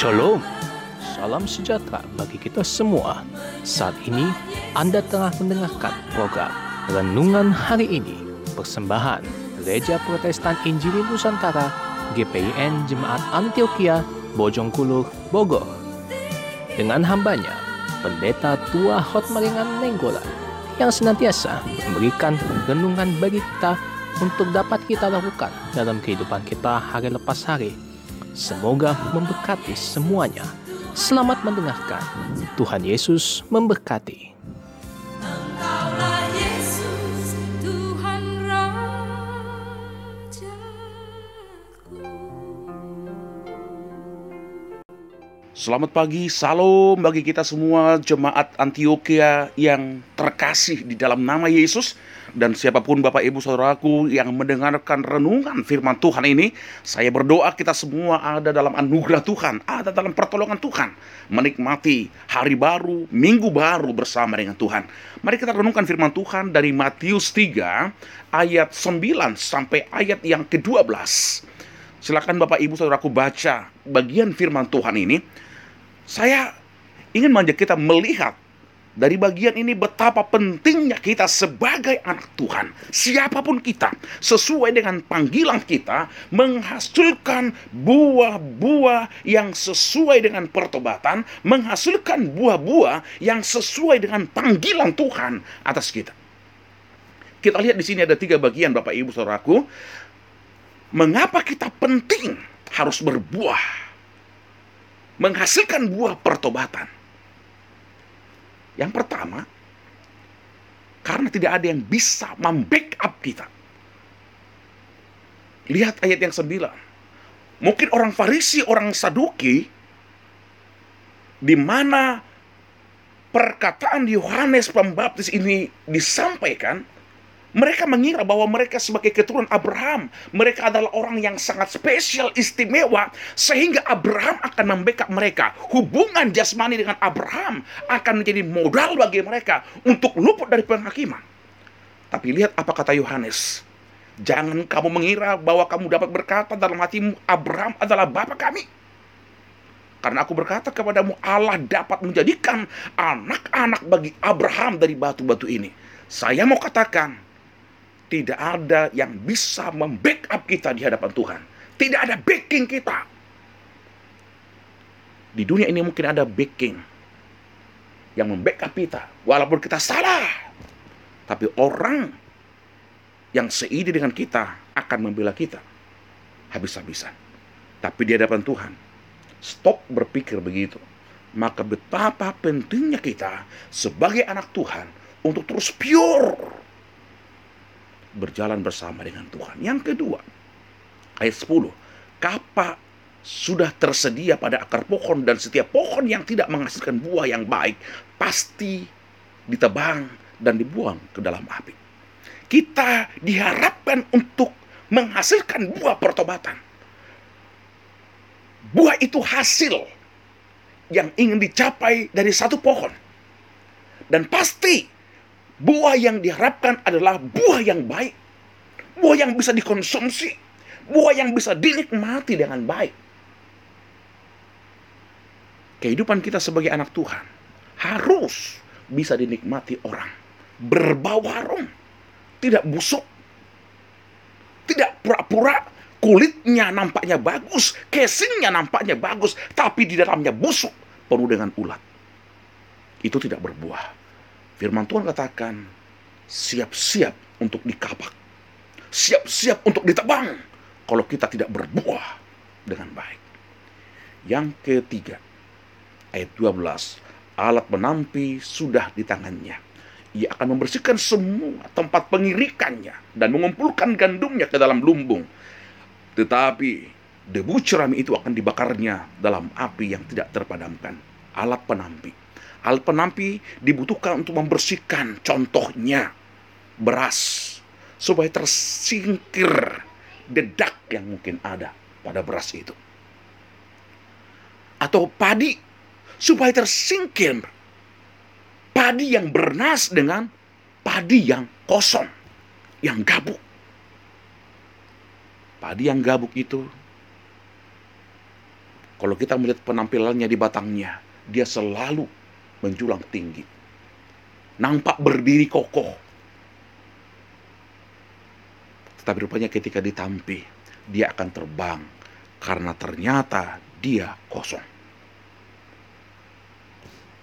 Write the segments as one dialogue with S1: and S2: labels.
S1: Shalom, salam sejahtera bagi kita semua. Saat ini Anda tengah mendengarkan program Renungan Hari Ini, persembahan Gereja Protestan Injili Nusantara GPIN Jemaat Antioquia Bojongkulur, Bogor. Dengan hambanya, Pendeta Tua Hotmaringan Nenggolan yang senantiasa memberikan renungan bagi kita untuk dapat kita lakukan dalam kehidupan kita hari lepas hari. Semoga memberkati semuanya. Selamat mendengarkan. Tuhan Yesus memberkati.
S2: Selamat pagi, salam bagi kita semua jemaat Antioquia yang terkasih di dalam nama Yesus dan siapa pun Bapak Ibu Saudaraku yang mendengarkan renungan firman Tuhan ini, saya berdoa kita semua ada dalam anugerah Tuhan, ada dalam pertolongan Tuhan, menikmati hari baru, minggu baru bersama dengan Tuhan. Mari kita renungkan firman Tuhan dari Matius 3 ayat 9 sampai ayat yang ke-12. Silakan Bapak Ibu Saudaraku baca bagian firman Tuhan ini. Saya ingin mengajak kita melihat dari bagian ini betapa pentingnya kita sebagai anak Tuhan, siapa pun kita, sesuai dengan panggilan kita, menghasilkan buah-buah yang sesuai dengan pertobatan, menghasilkan buah-buah yang sesuai dengan panggilan Tuhan atas kita. Kita lihat di sini ada tiga bagian Bapak Ibu Saudaraku. Mengapa kita penting harus berbuah? Menghasilkan buah pertobatan. Yang pertama, karena tidak ada yang bisa membackup kita. Lihat ayat yang sembilan. Mungkin orang Farisi, orang Saduki, di mana perkataan Yohanes Pembaptis ini disampaikan, mereka mengira bahwa mereka sebagai keturunan Abraham, mereka adalah orang yang sangat spesial, istimewa, sehingga Abraham akan membackup mereka. Hubungan jasmani dengan Abraham akan menjadi modal bagi mereka untuk luput dari penghakiman. Tapi lihat apa kata Yohanes. Jangan kamu mengira bahwa kamu dapat berkata dalam hatimu, Abraham adalah bapa kami. Karena aku berkata kepadamu, Allah dapat menjadikan anak-anak bagi Abraham dari batu-batu ini. Saya mau katakan, tidak ada yang bisa membackup kita di hadapan Tuhan. Tidak ada backing kita. Di dunia ini mungkin ada backing yang membackup kita. Walaupun kita salah. Tapi orang yang seide dengan kita akan membela kita. Habis-habisan. Tapi di hadapan Tuhan, stop berpikir begitu. Maka betapa pentingnya kita sebagai anak Tuhan untuk terus pure berjalan bersama dengan Tuhan. Yang kedua, ayat 10. Kapa sudah tersedia pada akar pohon dan setiap pohon yang tidak menghasilkan buah yang baik pasti ditebang dan dibuang ke dalam api. Kita diharapkan untuk menghasilkan buah pertobatan. Buah itu hasil yang ingin dicapai dari satu pohon. Dan pasti buah yang diharapkan adalah buah yang baik. Buah yang bisa dikonsumsi. Buah yang bisa dinikmati dengan baik. Kehidupan kita sebagai anak Tuhan harus bisa dinikmati orang. Berbau harum. Tidak busuk. Tidak pura-pura kulitnya nampaknya bagus. Casingnya nampaknya bagus. Tapi di dalamnya busuk. Penuh dengan ulat. Itu tidak berbuah. Firman Tuhan katakan, siap-siap untuk dikapak. Siap-siap untuk ditebang. Kalau kita tidak berbuah dengan baik. Yang ketiga, ayat 12. Alat menampi sudah di tangannya. Ia akan membersihkan semua tempat pengirikannya dan mengumpulkan gandumnya ke dalam lumbung. Tetapi debu cerami itu akan dibakarnya dalam api yang tidak terpadamkan. Alat penampi. Alat penampi dibutuhkan untuk membersihkan contohnya beras supaya tersingkir dedak yang mungkin ada pada beras itu. Atau padi supaya tersingkir padi yang bernas dengan padi yang kosong, yang gabuk. Padi yang gabuk itu Kalau kita melihat penampilannya di batangnya, dia selalu menjulang tinggi. Nampak berdiri kokoh. Tetapi rupanya ketika ditampi, dia akan terbang karena ternyata dia kosong.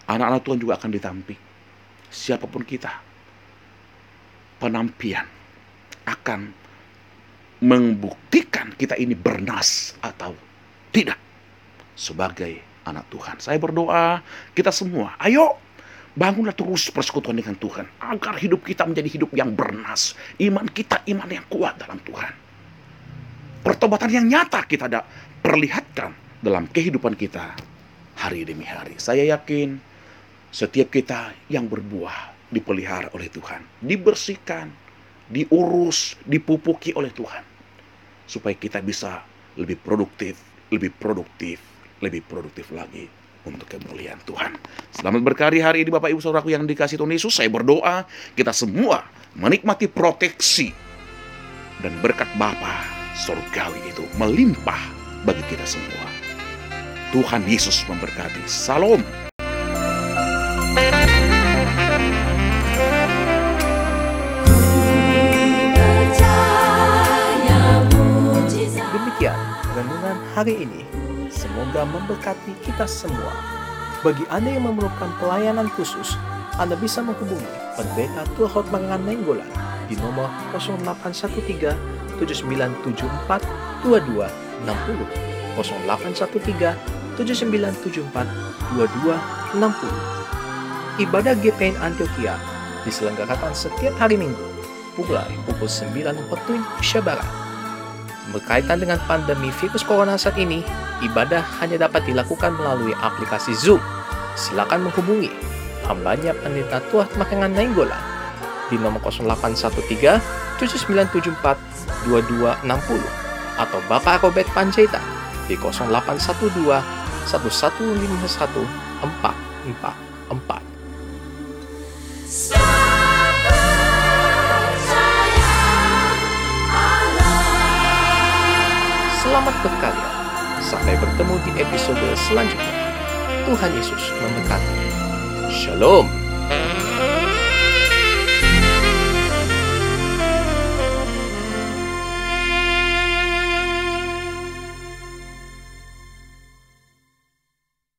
S2: Anak-anak Tuhan juga akan ditampi. Siapa pun kita, penampian akan membuktikan kita ini bernas atau tidak sebagai anak Tuhan. Saya berdoa kita semua, ayo bangunlah terus persekutuan dengan Tuhan agar hidup kita menjadi hidup yang bernas. Iman kita iman yang kuat dalam Tuhan. Pertobatan yang nyata kita ada perlihatkan dalam kehidupan kita hari demi hari. Saya yakin setiap kita yang berbuah dipelihara oleh Tuhan, dibersihkan, diurus, dipupuki oleh Tuhan. Supaya kita bisa lebih produktif, lebih produktif, lebih produktif lagi untuk kemuliaan Tuhan. Selamat berkarya hari ini Bapak Ibu Saudaraku yang dikasih Tuhan Yesus. Saya berdoa kita semua menikmati proteksi dan berkat Bapa surgawi itu melimpah bagi kita semua. Tuhan Yesus memberkati. Salam.
S1: Demikian renungan hari ini. Semoga memberkati kita semua. Bagi Anda yang memerlukan pelayanan khusus, Anda bisa menghubungi Pendeta Turhot Mangan Nenggolan di nomor 0813 7974 2260 0813 7974 2260 Ibadah GPN Antioquia diselenggarakan setiap hari Minggu pukul 9 waktu Indonesia Barat. Berkaitan dengan pandemi virus corona saat ini, ibadah hanya dapat dilakukan melalui aplikasi Zoom. Silakan menghubungi hambanya Pendeta Tuat Makangan Nainggolan di nomor 0813 7974 2260 atau Bapak Robert Panjaitan di 0812 1151 444. Selamat berkarya. Sampai bertemu di episode selanjutnya. Tuhan Yesus memberkati. Shalom.